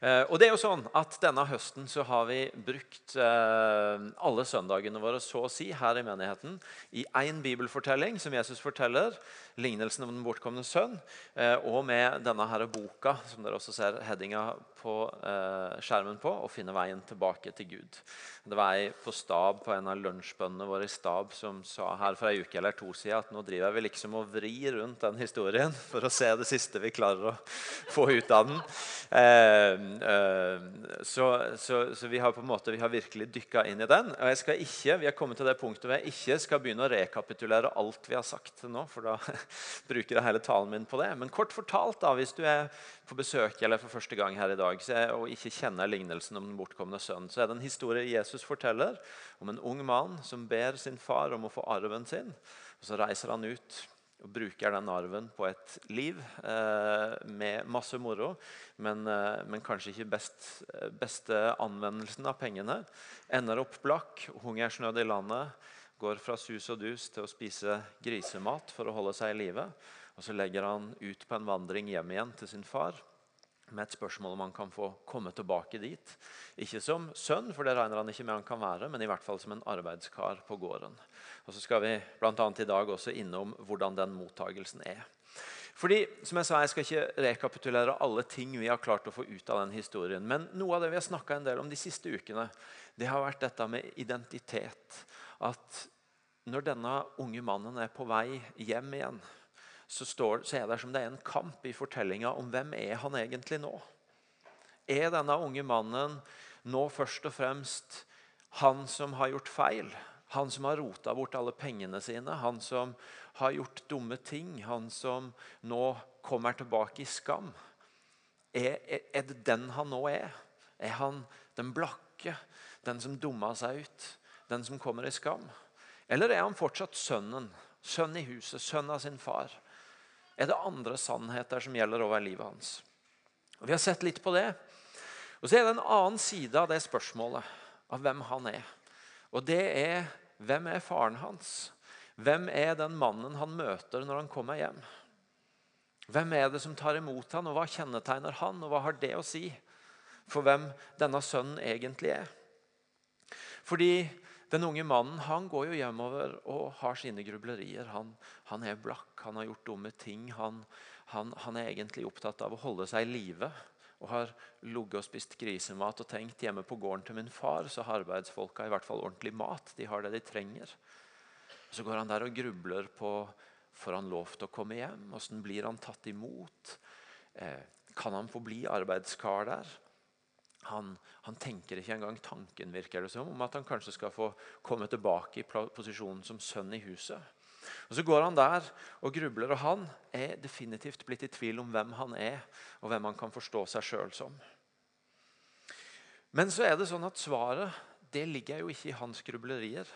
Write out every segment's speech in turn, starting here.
Eh, og det er jo sånn at Denne høsten så har vi brukt eh, alle søndagene våre så å si her i menigheten i én bibelfortelling som Jesus forteller, lignelsen om den bortkomne sønn, eh, og med denne her boka som dere også ser headinga på eh, skjermen på, og finne veien tilbake til Gud'. Det var ei på stab på en av lunsjbøndene våre i stab som sa her for ei uke eller to siden at nå driver vi liksom og vrir rundt den historien for å se det siste vi klarer å få ut av den. Eh, Eh, så, så, så, vi har på en måte, vi har virkelig dykka inn i den. og jeg skal ikke, Vi har kommet til det punktet hvor jeg ikke skal begynne å rekapitulere alt vi har sagt til nå. for da bruker jeg hele talen min på det. Men kort fortalt, da, hvis du er på besøk eller for første gang her i dag er, og ikke kjenner lignelsen om den bortkomne sønnen, så er det en historie Jesus forteller om en ung mann som ber sin far om å få arven sin. og Så reiser han ut og bruker den arven på et liv eh, med masse moro, men, eh, men kanskje ikke best, beste anvendelsen av pengene. Ender opp blakk, hungersnød i landet, går fra sus og dus til å spise grisemat for å holde seg i live. Og så legger han ut på en vandring hjem igjen til sin far med et spørsmål om han kan få komme tilbake dit. Ikke som sønn, for det regner han ikke med han kan være, men i hvert fall som en arbeidskar på gården. Og så skal vi annet i dag også innom hvordan den mottagelsen er. Fordi, som Jeg sa, jeg skal ikke rekapitulere alle ting vi har klart å få ut av den historien. Men noe av det vi har snakka en del om de siste ukene, det har vært dette med identitet. At når denne unge mannen er på vei hjem igjen så, står, så er det som det er en kamp i fortellinga om hvem er han egentlig nå. Er denne unge mannen nå først og fremst han som har gjort feil? Han som har rota bort alle pengene sine, han som har gjort dumme ting, han som nå kommer tilbake i skam? Er, er, det den han nå er? Er han den blakke, den som dumma seg ut, den som kommer i skam? Eller er han fortsatt sønnen, sønn i huset, sønn av sin far? Er det andre sannheter som gjelder over livet hans. Og Vi har sett litt på det. Og Så er det en annen side av det spørsmålet, av hvem han er. Og det er hvem er faren hans? Hvem er den mannen han møter når han kommer hjem? Hvem er det som tar imot han, og hva kjennetegner han, og hva har det å si for hvem denne sønnen egentlig er? Fordi den unge mannen han går jo hjemover og har sine grublerier. Han, han er blakk, han har gjort dumme ting. Han, han, han, er egentlig opptatt av å holde seg i live. Og har ligget og spist grisemat og tenkt hjemme på gården til min far så har arbeidsfolka i hvert fall ordentlig mat. De har det de trenger. Så går han der og grubler på får han lov til å komme hjem. Hvordan blir han tatt imot? Eh, kan han få bli arbeidskar der? Han, han, tenker ikke engang tanken virker det som, om at han kanskje skal få komme tilbake i posisjonen som sønn i huset. Og Så går han der og grubler, og han er definitivt blitt i tvil om hvem han er, og hvem han kan forstå seg sjøl som. Men så er det sånn at svaret det ligger jo ikke i hans grublerier,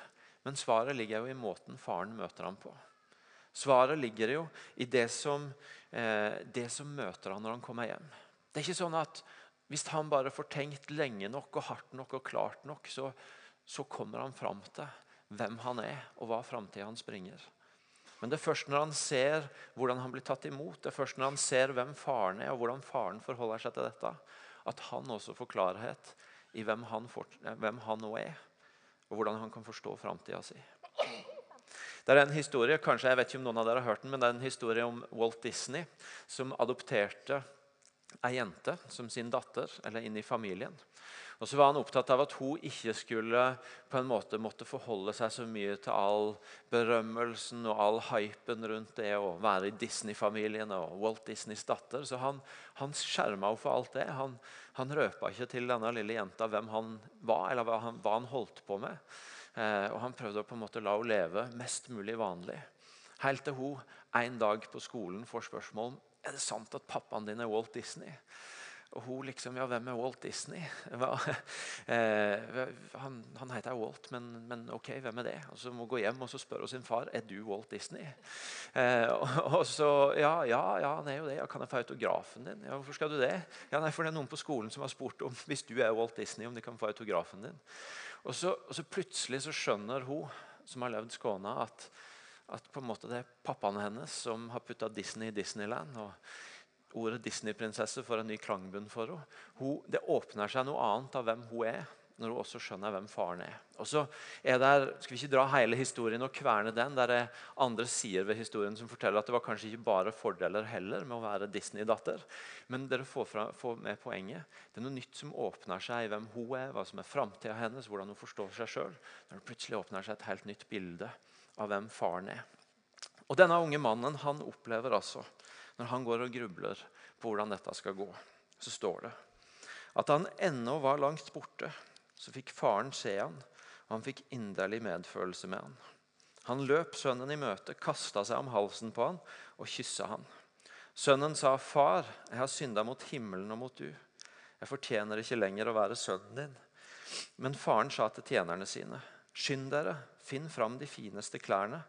men svaret ligger jo i måten faren møter ham på. Svaret ligger jo i det som, eh, det som møter han når han kommer hjem. Det er ikke sånn at hvis han bare får tenkt lenge nok og hardt nok og klart nok, så, så kommer han fram til hvem han er, og hva framtida hans bringer. Men det er først når han ser hvordan han blir tatt imot, det er først når han ser hvem faren er, og hvordan faren forholder seg til dette, at han også får klarhet i hvem han, for, hvem han nå er, og hvordan han kan forstå framtida si. Det er en historie, kanskje jeg vet ikke om noen av dere har hørt den, men det er en historie om Walt Disney som adopterte ei jente som sin datter, eller inn i familien. Og så var han opptatt av at hun ikke skulle på en måte måtte forholde seg så mye til all berømmelsen og all hypen rundt det å være i Disney-familien og Walt Disneys datter. Så han, han skjerma henne for alt det. Han, han røpa ikke til denne lille jenta hvem han var, eller hva han, hva han holdt på med. Eh, og Han prøvde å på en måte la henne leve mest mulig vanlig. Helt til hun en dag på skolen får spørsmål om er det sant at pappaen din er Walt Disney? Og hun liksom Ja, hvem er Walt Disney? Eh, han, han, heter Walt, men, men, ok, hvem er det? Og Så må hun gå hjem og så spørre sin far er du Walt Disney. Eh, og, og, så Ja, ja, ja, han er jo det. Ja, kan jeg få autografen din? Ja, Hvorfor skal du det? Ja, nei, for Det er noen på skolen som har spurt om hvis du er Walt Disney, om de kan få autografen din. Og så, og så plutselig så skjønner hun som har levd skåna, at at på en måte det er pappaen hennes som har putta Disney i Disneyland. og ordet Disney-prinsesse får en ny klangbunn for henne. Hun, det åpner seg noe annet av hvem hun er, når hun også skjønner hvem faren er. Og så er der, skal vi ikke dra hele historien og kverne den. Der er andre sider ved historien som forteller at det var kanskje ikke bare fordeler heller med å være Disney-datter. Men dere får, fra, får, med poenget. Det er noe nytt som åpner seg i hvem hun er, hva som er framtida hennes, hvordan hun forstår seg sjøl. Når det plutselig åpner seg et helt nytt bilde av hvem faren er. Og Denne unge mannen han opplever altså, når han går og grubler på hvordan dette skal gå, så står det at han ennå var langt borte. Så fikk faren se han, og han fikk inderlig medfølelse med han. Han løp sønnen i møte, kasta seg om halsen på han og kyssa han. Sønnen sa, 'Far, jeg har synda mot himmelen og mot du.' 'Jeg fortjener ikke lenger å være sønnen din.' Men faren sa til tjenerne sine, 'Skynd dere, finn fram de fineste klærne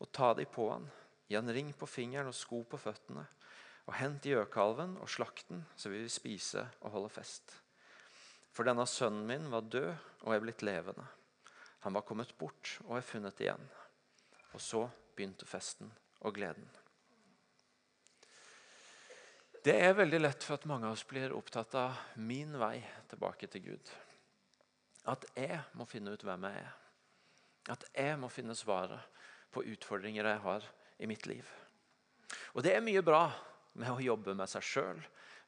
og ta de på han. Gi han ring på fingeren og sko på føttene.' Og hent gjøkalven og slakt den, så vil vi spise og holde fest. For denne sønnen min var død og er blitt levende. Han var kommet bort og er funnet igjen. Og så begynte festen og gleden. Det er veldig lett for at mange av oss blir opptatt av min vei tilbake til Gud. At jeg må finne ut hvem jeg er. At jeg må finne svaret på utfordringer jeg har i mitt liv. Og det er mye bra med å jobbe med seg sjøl,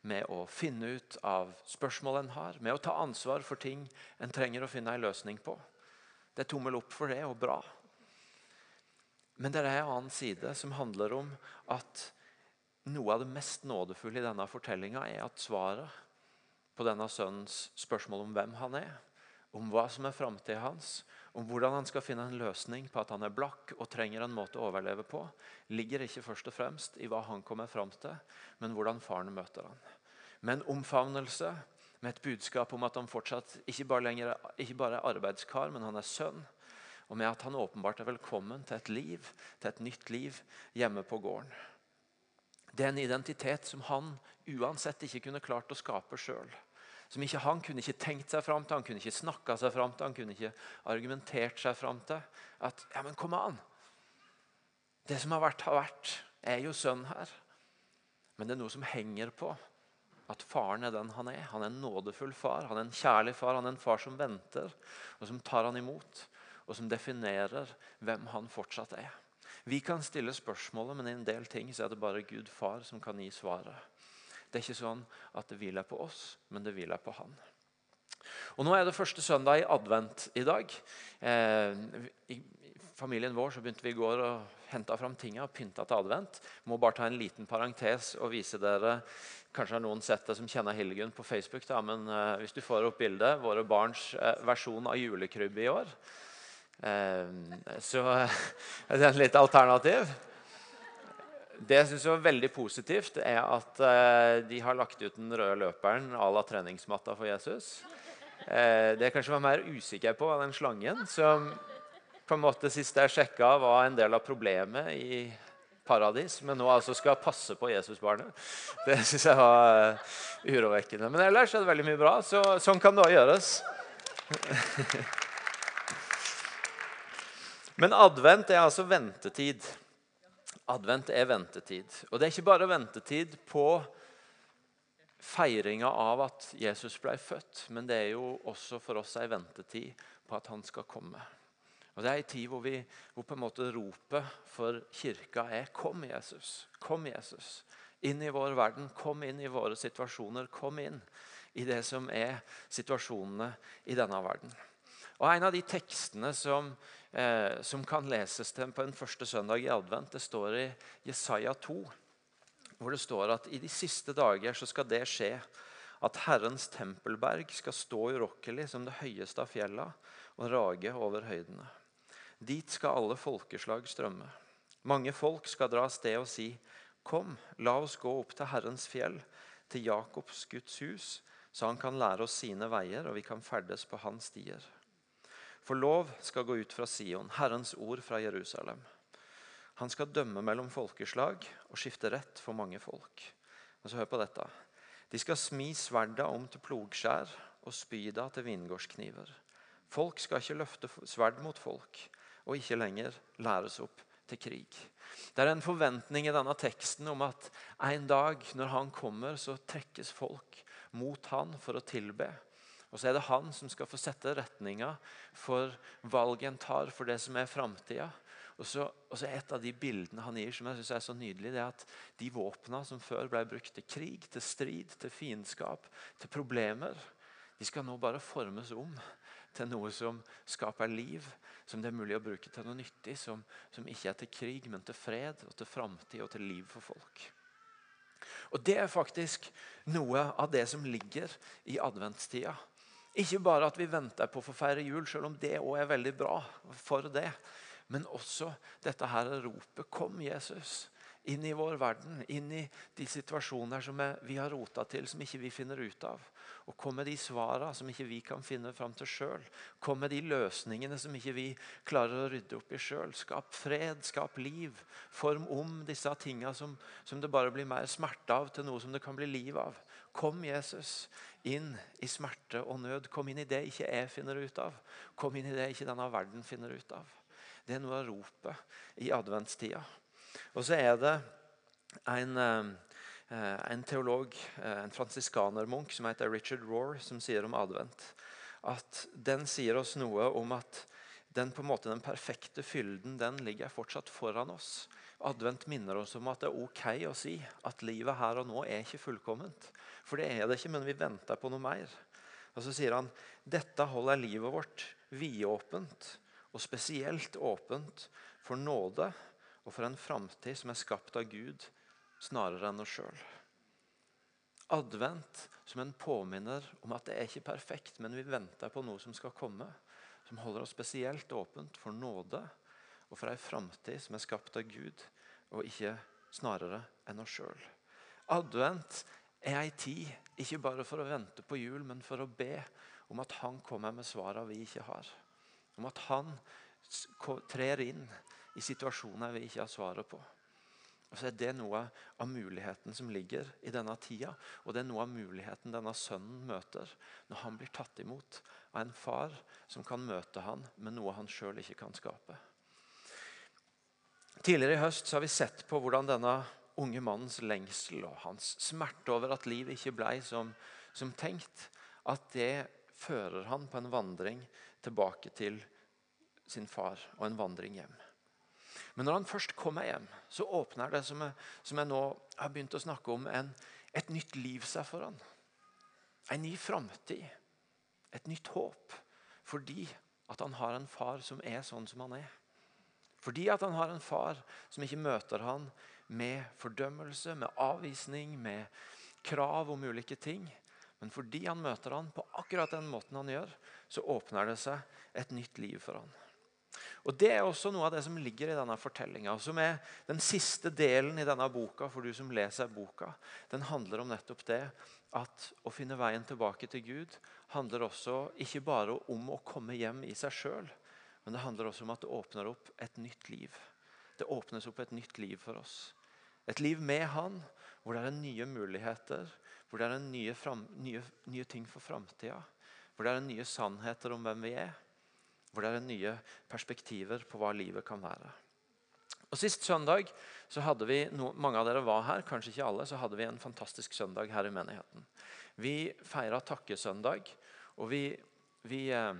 med å finne ut av spørsmål en har, med å ta ansvar for ting en trenger å finne en løsning på. Det er tommel opp for det, og bra. Men det er en annen side som handler om at noe av det mest nådefulle i denne fortellinga er at svaret på denne sønnens spørsmål om hvem han er, om hva som er framtida hans, om hvordan han skal finne en løsning på at han er blakk og trenger en måte å overleve på, ligger ikke først og fremst i hva han kommer fram til, men hvordan faren møter han. Med en omfavnelse, med et budskap om at han fortsatt ikke bare, lenger, ikke bare er arbeidskar, men han er sønn. Og med at han åpenbart er velkommen til et liv, til et nytt liv hjemme på gården. Det er en identitet som han uansett ikke kunne klart å skape sjøl som ikke han kunne ikke tenkt seg fram til, han kunne ikke snakka seg fram til, han kunne ikke argumentert seg fram til. At ja, men kom an! Det som har vært, har vært. Er jo sønn her. Men det er noe som henger på at faren er den han er. Han er en nådefull far, han er en kjærlig far, han er en far som venter, og som tar han imot, og som definerer hvem han fortsatt er. Vi kan stille spørsmålet, men i en del ting så er det bare Gud far som kan gi svaret. Det er ikke sånn at det hviler på oss, men det hviler på Han. Og Nå er det første søndag i advent i dag. Eh, I familien vår så begynte vi i går å hente fram tingene og pynta til advent. Må bare ta en liten parentes og vise dere Kanskje har noen sett det som kjenner Hildegunn på Facebook. Da, men eh, hvis du får opp bildet, våre barns eh, versjon av julekrybbe i år. Eh, så er det en litt alternativ. Det jeg synes var veldig positivt, er at eh, de har lagt ut den røde løperen à la treningsmatta for Jesus. Eh, det jeg kanskje var mer usikker på, var den slangen som på en måte sist jeg sjekka, var en del av problemet i paradis, men nå altså skal passe på Jesusbarnet. Det syns jeg var uh, urovekkende. Men ellers er det veldig mye bra, så sånn kan det òg gjøres. men advent er altså ventetid. Advent er ventetid. Og det er ikke bare ventetid på feiringa av at Jesus ble født, men det er jo også for oss ei ventetid på at han skal komme. Og Det er ei tid hvor vi hvor på en måte ropet for kirka er 'Kom, Jesus. Kom, Jesus. Inn i vår verden. Kom inn i våre situasjoner. Kom inn i det som er situasjonene i denne verden. Og En av de tekstene som eh, som kan leses til på den første søndag i advent. Det står i Jesaja 2, hvor det står at i de siste dager så skal det skje at Herrens tempelberg skal stå urokkelig som det høyeste av fjella og rage over høydene. Dit skal alle folkeslag strømme. Mange folk skal dra av sted og si:" Kom, la oss gå opp til Herrens fjell, til Jakobs Guds hus, så han kan lære oss sine veier, og vi kan ferdes på hans stier. For lov skal gå ut fra Sion, Herrens ord fra Jerusalem. Han skal dømme mellom folkeslag og skifte rett for mange folk. Og så Hør på dette. De skal smi sverda om til plogskjær og spyda til vingårdskniver. Folk skal ikke løfte sverd mot folk og ikke lenger læres opp til krig. Det er en forventning i denne teksten om at en dag når han kommer, så trekkes folk mot han for å tilbe. Og så er det han som skal få sette retninga for valget en tar for det som er framtida. Og så, og så Et av de bildene han gir som jeg synes er så nydelig, det er at de våpna som før ble brukt til krig, til strid, til fiendskap, til problemer, de skal nå bare formes om til noe som skaper liv, som det er mulig å bruke til noe nyttig, som, som ikke er til krig, men til fred og til framtid og til liv for folk. Og Det er faktisk noe av det som ligger i adventstida. Ikke bare at vi venter på å få feire jul, selv om det òg er veldig bra for det. Men også dette her ropet 'Kom, Jesus' inn i vår verden, inn i de situasjoner som vi har rota til, som ikke vi finner ut av. Og kom med de svarene som ikke vi kan finne fram til sjøl. Kom med de løsningene som ikke vi klarer å rydde opp i sjøl. Skap fred, skap liv. Form om disse tinga som, som, det bare blir mer smerte av, til noe som det kan bli liv av. Kom, Jesus, inn i smerte og nød. Kom inn i det ikke jeg finner ut av. Kom inn i det ikke denne verden finner ut av. Det er noe av ropet i adventstida. Og så er det en, eh, en teolog, eh, en fransiskanermunk som heter Richard Rohr, som sier om advent at den sier oss noe om at den, på en måte, den perfekte fylden den ligger fortsatt foran oss. Advent minner oss om at det er ok å si at livet her og nå er ikke fullkomment. For det er det ikke, men vi venter på noe mer. Og Så sier han dette holder livet vårt vidåpent, og spesielt åpent for nåde og for en framtid som er skapt av Gud snarere enn oss sjøl. Advent som en påminner om at det er ikke perfekt, men vi venter på noe som skal komme. Som holder oss spesielt åpent for nåde og for ei framtid som er skapt av Gud, og ikke snarere enn oss sjøl. Advent er ei tid ikke bare for å vente på jul, men for å be om at Han kommer med svarene vi ikke har. Om at Han trer inn i situasjoner vi ikke har svaret på. Og så er Det noe av muligheten som ligger i denne tida, og det er noe av muligheten denne sønnen møter når han blir tatt imot av en far som kan møte han med noe han sjøl ikke kan skape. Tidligere i høst har vi sett på hvordan denne unge mannens lengsel og hans smerte over at livet ikke ble som, som tenkt, at det fører han på en vandring tilbake til sin far og en vandring hjem. Men når han først kommer hjem, så åpner det som jeg, som jeg nå har begynt å snakke om, en, et nytt liv seg for han. En ny framtid. Et nytt håp. Fordi at han har en far som er sånn som han er. Fordi at han har en far som ikke møter han med fordømmelse, med avvisning, med krav om ulike ting. Men fordi han møter han på akkurat den måten han gjør, så åpner det seg et nytt liv for han. Og Det er også noe av det som ligger i denne fortellinga. Som er den siste delen i denne boka for du som leser boka. Den handler om nettopp det at å finne veien tilbake til Gud handler også ikke bare om å komme hjem i seg sjøl, men det handler også om at det åpner opp et nytt liv. Det åpnes opp et nytt liv for oss. Et liv med Han, hvor det er nye muligheter, hvor det er nye, nye, nye ting for framtida. Hvor det er nye sannheter om hvem vi er. Hvor det er nye perspektiver på hva livet kan være. Og Sist søndag så hadde vi, mange av dere var her, kanskje ikke alle, så hadde vi en fantastisk søndag her i menigheten. Vi feira takkesøndag, og vi, vi eh,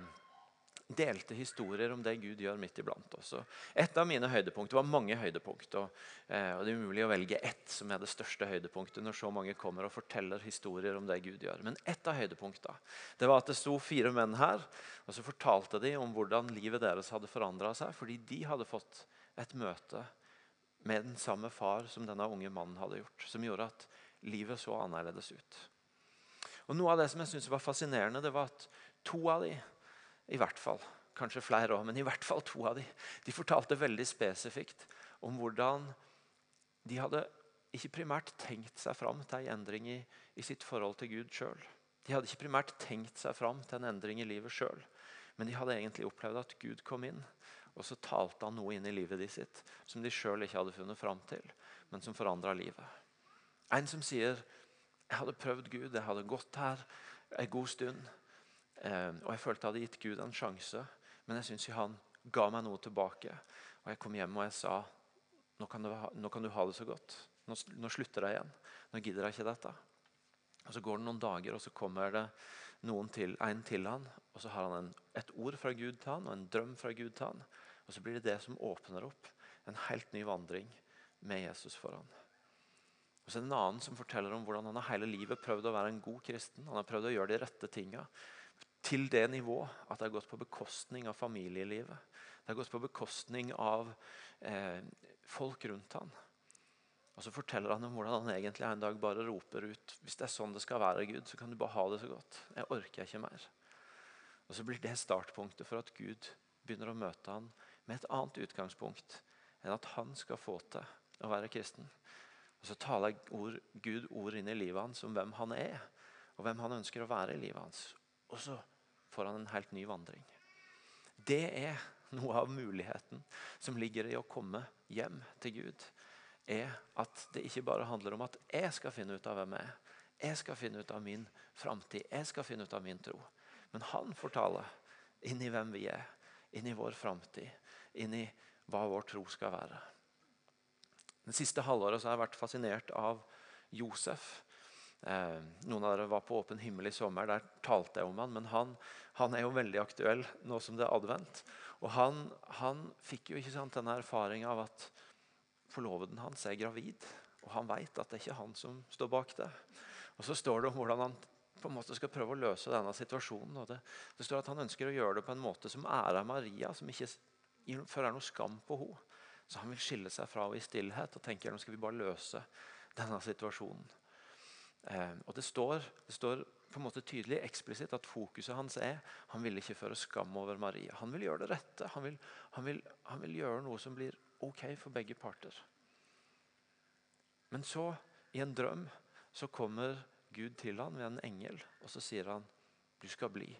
delte historier om det Gud gjør midt iblant oss. Et av mine høydepunkter var mange høydepunkt. Og, eh, og, Det er umulig å velge ett som er det største høydepunktet når så mange kommer og forteller historier om det Gud gjør. Men ett av høydepunktene det var at det sto fire menn her, og så fortalte de om hvordan livet deres hadde forandra seg fordi de hadde fått et møte med den samme far som denne unge mannen hadde gjort. Som gjorde at livet så annerledes ut. Og Noe av det som jeg syntes var fascinerende, det var at to av de i hvert fall. Kanskje flere òg, men i hvert fall to av dem. De fortalte veldig spesifikt om hvordan de hadde ikke primært tenkt seg fram til en endring i, i sitt forhold til Gud sjøl. De hadde ikke primært tenkt seg fram til en endring i livet sjøl. Men de hadde egentlig opplevd at Gud kom inn, og så talte han noe inn i livet de sitt som de sjøl ikke hadde funnet fram til, men som forandra livet. En som sier 'Jeg hadde prøvd Gud, jeg hadde gått her en god stund'. Eh, og jeg følte jeg hadde gitt Gud en sjanse, men jeg syns han ga meg noe tilbake. Og jeg kom hjem og jeg sa nå kan, du ha, kan du ha det så godt. Nå, nå slutter jeg igjen. Nå gidder jeg ikke dette. Og Så går det noen dager, og så kommer det noen til, en til han, og så har han en, et ord fra Gud til han, og en drøm fra Gud til han. Og så blir det det som åpner opp en helt ny vandring med Jesus foran. Og så er det en annen som forteller om hvordan han har hele livet prøvd å være en god kristen. Han har prøvd å gjøre de rette tinga til det nivået at det har gått på bekostning av familielivet. Det har gått på bekostning av eh, folk rundt han. Og Så forteller han om hvordan han egentlig en dag bare roper ut hvis det er sånn det skal være, Gud, så kan du bare ha det så godt. Jeg orker ikke mer. Og Så blir det startpunktet for at Gud begynner å møte han med et annet utgangspunkt enn at han skal få til å være kristen. Og Så taler ord, Gud ord inn i livet hans om hvem han er, og hvem han ønsker å være i livet hans. Og så får han en helt ny vandring. Det er noe av muligheten som ligger i å komme hjem til Gud er at det ikke bare handler om at jeg skal finne ut av hvem jeg er. Jeg skal finne ut av min framtid, jeg skal finne ut av min tro. Men han fortaler tale inn i hvem vi er, inn i vår framtid, inn i hva vår tro skal være. Det siste halvåret har jeg vært fascinert av Josef. Eh, noen av dere var på Åpen himmel i sommer. Der talte jeg om han, Men han, han er jo veldig aktuell nå som det er advent. Og han, han fikk jo ikke sant, denne erfaringa av at forloveden hans er gravid, og han vet at det er ikke han som står bak det. Og Så står det om hvordan han på en måte skal prøve å løse denne situasjonen. og det, det står at Han ønsker å gjøre det på en måte som ærer Maria, som ikke fører noe skam på henne. Så han vil skille seg fra henne i stillhet og tenker nå skal vi bare løse denne situasjonen. Eh, og det står, det står, på en måte tydelig eksplisitt at fokuset hans er han vil ikke føre skam over Maria. Han vil gjøre det rette. Han vil, han vil, han vil gjøre noe som blir ok for begge parter. Men så, i en drøm, så kommer Gud til ham ved en engel, og så sier han du skal bli.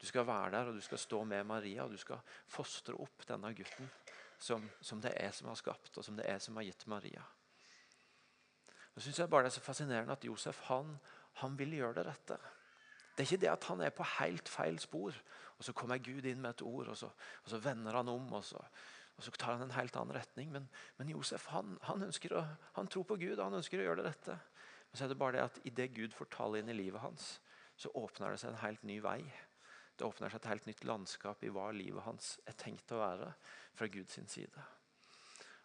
Du skal være der, og du skal stå med Maria, og du skal fostre opp denne gutten som, som det er som har skapt, og som det er som har gitt Maria. Nå synes jeg bare Det er så fascinerende at Josef han, han vil gjøre det rette. Det er ikke det at han er på helt feil spor, og så kommer Gud inn med et ord, og så, og så vender han om, og så, og så tar han en helt annen retning. Men, men Josef han, han, å, han, tror på Gud og han ønsker å gjøre det rette. Men så er det bare det at idet Gud får tale inn i livet hans, så åpner det seg en helt ny vei. Det åpner seg et helt nytt landskap i hva livet hans er tenkt å være fra Guds side.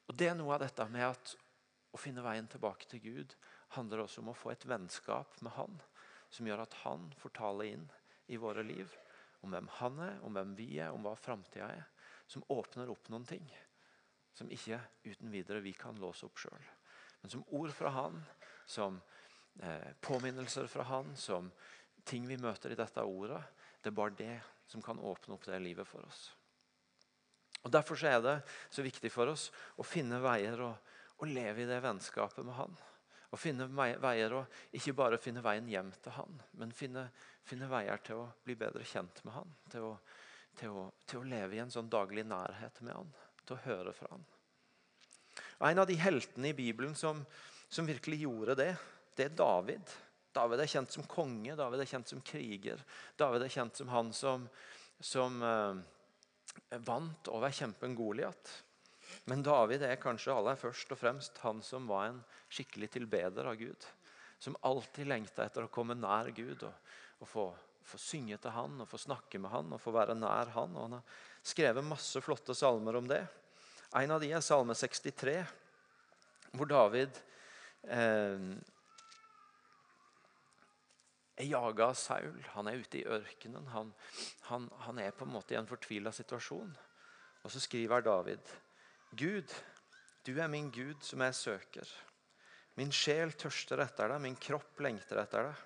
Og Det er noe av dette med at å finne veien tilbake til Gud handler også om å få et vennskap med Han, som gjør at Han får tale inn i våre liv om hvem Han er, om hvem vi er, om hva framtida er som åpner opp noen ting som ikke uten videre vi kan låse opp sjøl. Men som ord fra Han, som eh, påminnelser fra Han, som ting vi møter i dette ordet, det er bare det som kan åpne opp det livet for oss. Og Derfor er det så viktig for oss å finne veier og, og leve i det vennskapet med Han. Å finne veier og ikke bare finne veien hjem til Han, men finne, finne veier til å bli bedre kjent med Han. Til å til å, til å, leve i en sånn daglig nærhet med han, til å høre fra han. Og En av de heltene i Bibelen som, som, virkelig gjorde det, det er David. David er kjent som konge, David er kjent som kriger. David er kjent som han som, som eh, vant over kjempen Goliat. Men David er kanskje aller først og fremst han som var en skikkelig tilbeder av Gud. Som alltid lengta etter å komme nær Gud og, og få få synge til han og få snakke med han og få være nær han. Og han har skrevet masse flotte salmer om det. En av de er salme 63, hvor David eh, er jaga av Saul. Han er ute i ørkenen. Han, han, han er på en måte i en fortvila situasjon. Og så skriver David.: Gud, du er min Gud som jeg søker. Min sjel tørster etter deg, min kropp lengter etter deg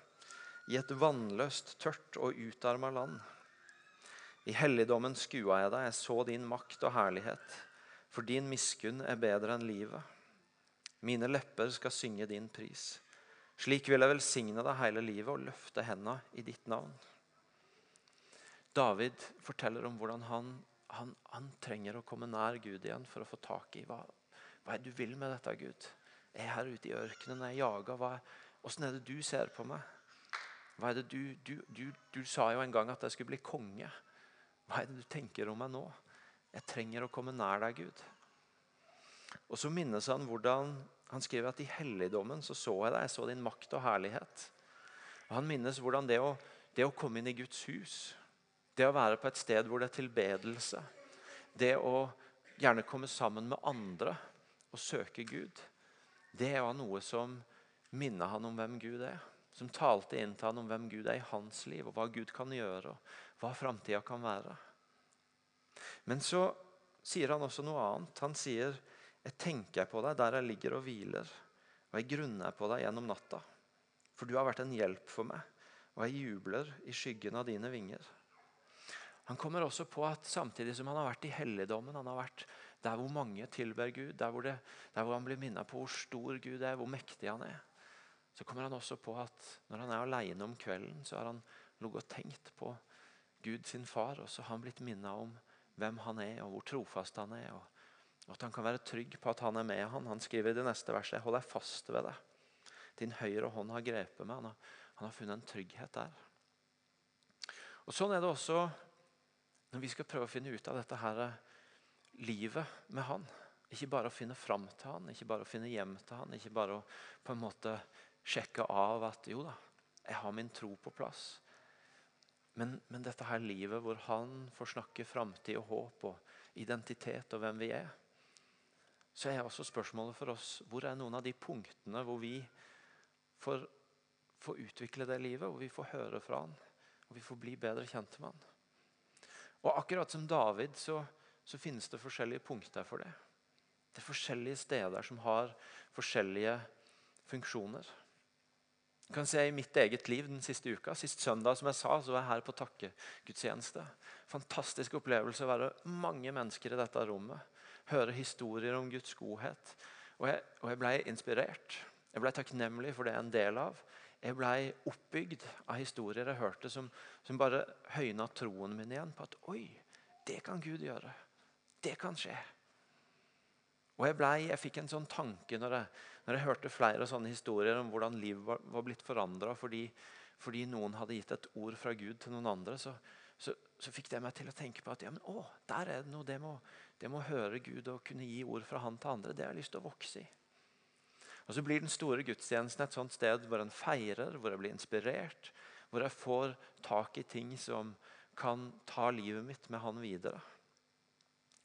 i et vannløst, tørt og utarma land. I helligdommen skua jeg deg, jeg så din makt og herlighet. For din miskunn er bedre enn livet. Mine lepper skal synge din pris. Slik vil jeg velsigne deg hele livet og løfte henda i ditt navn. David forteller om hvordan han, han, han, trenger å komme nær Gud igjen for å få tak i hva, hva er du vil med dette, Gud. Jeg er her ute i ørkenen, jeg jager. hvordan er det du ser på meg? Hva er det du, du, du, du sa jo en gang at jeg skulle bli konge. Hva er det du tenker om meg nå? Jeg trenger å komme nær deg, Gud. Og så minnes han hvordan han skriver at i helligdommen så så jeg deg, jeg så din makt og herlighet. Og Han minnes hvordan det å, det å komme inn i Guds hus, det å være på et sted hvor det er tilbedelse, det å gjerne komme sammen med andre og søke Gud, det var noe som minnet han om hvem Gud er. Som talte inn til han om hvem Gud er i hans liv, og hva Gud kan gjøre, og hva framtida kan være. Men så sier han også noe annet. Han sier, 'Jeg tenker på deg der jeg ligger og hviler', 'og jeg grunner på deg gjennom natta'. For du har vært en hjelp for meg, og jeg jubler i skyggen av dine vinger. Han kommer også på at samtidig som han har vært i helligdommen, han har vært der hvor mange tilber Gud, der hvor, det, der hvor han blir minnet på hvor stor Gud er, hvor mektig han er, så kommer han også på at når han er alene om kvelden, så har han ligget og tenkt på Gud sin far, og så har han blitt minnet om hvem han er, og hvor trofast han er. og at han kan være trygg på at han er med han. Han skriver i det neste verset Hold deg fast ved det. Din høyre hånd har grepet meg. Han har, han har funnet en trygghet der. Og Sånn er det også når vi skal prøve å finne ut av dette her livet med han. Ikke bare å finne fram til han, ikke bare å finne hjem til han, ikke bare å på en måte sjekke av at jo da, jeg har min tro på plass. Men, men dette her livet hvor han får snakke framtid og håp og identitet og hvem vi er, så er også spørsmålet for oss hvor er noen av de punktene hvor vi får, får utvikle det livet, hvor vi får høre fra han, og vi får bli bedre kjent med han. Og akkurat som David så, så finnes det forskjellige punkter for det. Det er forskjellige steder som har forskjellige funksjoner. Jeg kan se I mitt eget liv den siste uka, sist søndag som jeg sa, så var jeg her på takkegudstjeneste. Fantastisk opplevelse å være mange mennesker i dette rommet. Høre historier om Guds godhet. Og jeg, og jeg ble inspirert. Jeg ble takknemlig for det jeg er en del av. Jeg ble oppbygd av historier jeg hørte, som, som bare høyna troen min igjen på at oi, det kan Gud gjøre. Det kan skje. Og Jeg, ble, jeg fikk en sånn tanke når jeg, når jeg, hørte flere sånne historier om hvordan livet var, var blitt forandra fordi, fordi, noen hadde gitt et ord fra Gud til noen andre. Så, så, så, fikk det meg til å tenke på at ja, men, å, der er det noe. Det må, det må høre Gud og kunne gi ord fra han til andre. Det har jeg lyst til å vokse i. Og Så blir den store gudstjenesten et sånt sted hvor en feirer, hvor jeg blir inspirert. Hvor jeg får tak i ting som kan ta livet mitt med han videre.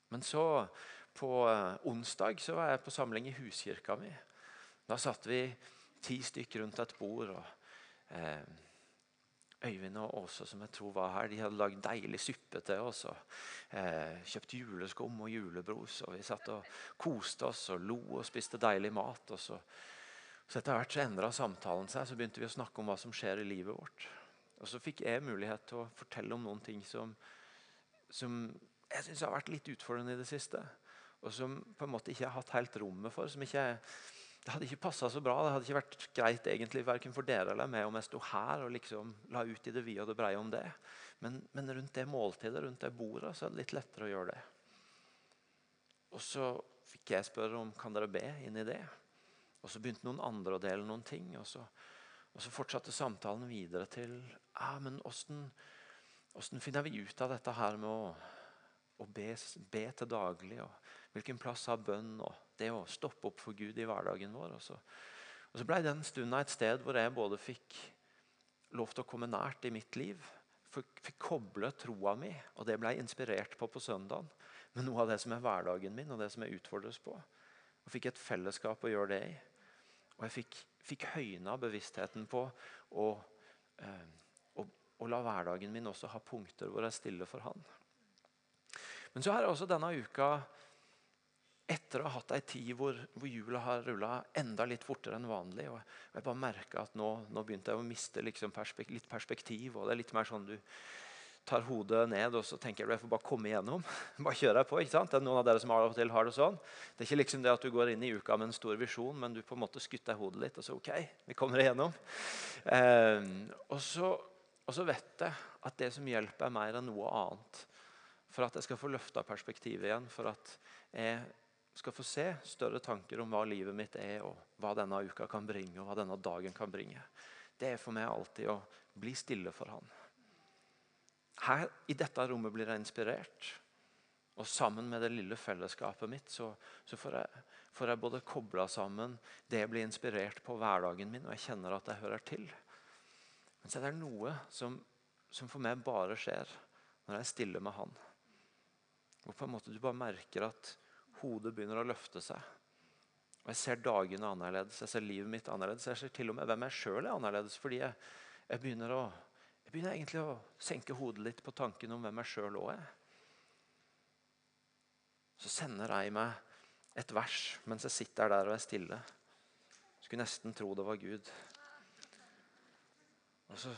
Men så, på eh, onsdag, så var jeg på samling i huskirka mi. Da satt vi ti stykker rundt et bord. og eh, Øyvind og Åse som jeg tror var her, de hadde lagd deilig suppe til oss. og eh, Kjøpt juleskum og julebros. og Vi satt og koste oss og lo og spiste deilig mat. og så, så Etter hvert så endra samtalen seg. Så begynte vi å snakke om hva som skjer i livet vårt. Og Så fikk jeg mulighet til å fortelle om noen ting som, som jeg syns har vært litt utfordrende i det siste. Og som på en måte ikke har hatt helt rommet for. som ikke er det hadde ikke passa så bra. Det hadde ikke vært greit egentlig, verken for dere eller meg om jeg sto her og liksom la ut i det vide og det breie om det. Men, men, rundt det måltidet, rundt det bordet, så er det litt lettere å gjøre det. Og så fikk jeg spørre om kan dere be inn i det. Og så begynte noen andre å dele noen ting. Og så, og så fortsatte samtalen videre til ja, men hvordan finner vi ut av dette her med å, å be, be, til daglig? og Hvilken plass har bønn og det å stoppe opp for Gud i hverdagen vår. Og så, og så ble den stunda et sted hvor jeg både fikk lov til å komme nært i mitt liv, fikk, koble troa mi, og det ble jeg inspirert på på søndagen, med noe av det som er hverdagen min, og det som jeg utfordres på. Og fikk et fellesskap å gjøre det i. Og jeg fikk, fikk høyna bevisstheten på å, eh, å, å la hverdagen min også ha punkter hvor jeg stiller for Han. Men så er det også denne uka etter å ha hatt ei tid hvor, hvor jula har rulla enda litt fortere enn vanlig. og Jeg bare merka at nå, nå, begynte jeg å miste liksom perspek litt perspektiv. og Det er litt mer sånn du tar hodet ned og så tenker du jeg får bare komme igjennom. bare kjøre deg på, ikke sant? Det er noen av dere som av og til har det sånn. Det er ikke liksom det at du går inn i uka med en stor visjon, men du på en måte skutter hodet litt. og så ok, vi kommer igjennom. Eh, og, så, og så vet jeg at det som hjelper, er mer enn noe annet. For at jeg skal få løfta perspektivet igjen. for at jeg skal få se større tanker om hva livet mitt er, og hva denne uka kan bringe, og hva denne dagen kan bringe. Det er for meg alltid å bli stille for Han. Her i dette rommet blir jeg inspirert Og sammen med det lille fellesskapet mitt så, så får, jeg, får, jeg, både kobla sammen det jeg blir inspirert på hverdagen min, og jeg kjenner at jeg hører til. Men så er det noe som, som for meg bare skjer når jeg er stille med Han. Og på en måte du bare merker at hodet begynner å løfte seg. Og Jeg ser dagene annerledes, jeg ser livet mitt annerledes. Jeg ser til og med hvem jeg sjøl er annerledes. Fordi jeg, jeg, begynner å, jeg, begynner egentlig å senke hodet litt på tanken om hvem jeg sjøl òg er. Så sender jeg meg et vers mens jeg sitter der og er stille. Skulle nesten tro det var Gud. Og så,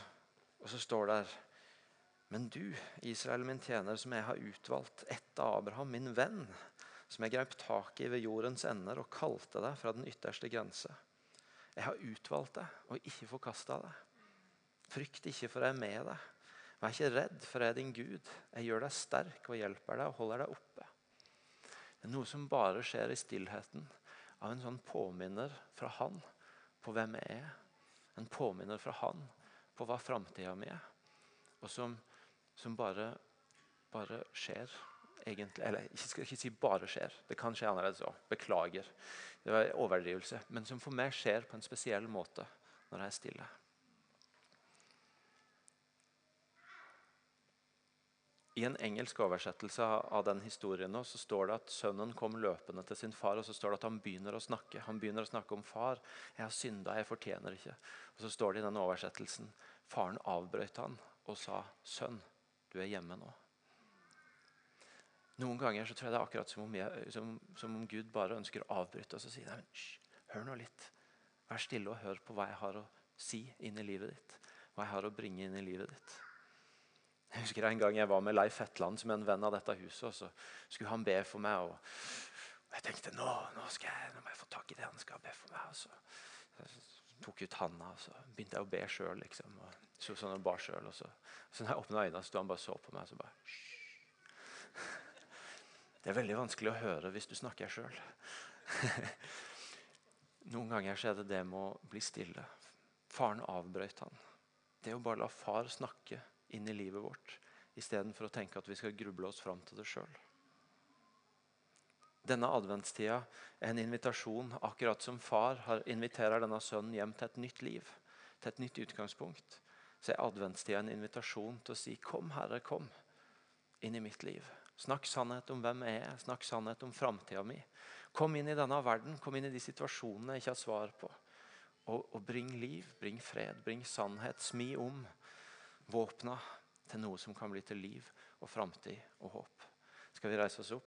og så står det der Men du, Israel, min tjener, som jeg har utvalgt, ett av Abraham, min venn, som jeg greip tak i ved jordens ender og kalte deg fra den ytterste grense. Jeg har utvalgt deg og ikke forkasta deg. Frykt ikke, for jeg er med deg. Vær ikke redd, for jeg er din Gud. Jeg gjør deg sterk og hjelper deg og holder deg oppe. Det er noe som bare skjer i stillheten av en sånn påminner fra Han på hvem jeg er. En påminner fra Han på hva framtida mi er. Og som, som bare, bare skjer egentlig, eller jeg skal ikke si bare skjer, det kan skje annerledes òg. Beklager. Det var overdrivelse. Men som for meg skjer på en spesiell måte når jeg er stille. I en engelsk oversettelse av den historien nå, så står det at sønnen kom løpende til sin far, og så står det at han begynner å snakke. Han begynner å snakke om far. 'Jeg har synda, jeg fortjener ikke.' Og så står det i den oversettelsen faren avbrøt han og sa, 'Sønn, du er hjemme nå.' Noen ganger så tror jeg det er akkurat som om, jeg, som, som om Gud bare ønsker å avbryte oss og si nei, hør nå litt. Vær stille og hør på hva jeg har å si inn i livet ditt. Hva jeg har å bringe inn i livet ditt. Jeg husker En gang jeg var med Leif Hetland som er en venn av dette huset. og Så skulle han be for meg. og, jeg tenkte nå, nå, skal jeg, nå, må jeg få tak i det han skal be for meg. Og så, tok ut handa og så begynte jeg å be sjøl. Liksom, så sånn og bar og så, så når jeg åpna øynene, sto han bare så på meg. og så bare, det er veldig vanskelig å høre hvis du snakker sjøl. Noen ganger er det det med å bli stille. Faren avbrøt han. Det å bare la far snakke inn i livet vårt istedenfor å tenke at vi skal gruble oss fram til det sjøl. Denne adventstida er en invitasjon, akkurat som far har inviterer denne sønnen hjem til et nytt liv. Til et nytt utgangspunkt. Så er adventstida en invitasjon til å si 'Kom, Herre, kom inn i mitt liv'. Snakk sannhet om hvem jeg er. Snakk sannhet om framtida mi. Kom inn i denne verden, kom inn i de situasjonene jeg ikke har svar på. Og, og bring liv, bring fred, bring sannhet. Smi om våpna til noe som kan bli til liv og framtid og håp. Skal vi reise oss opp?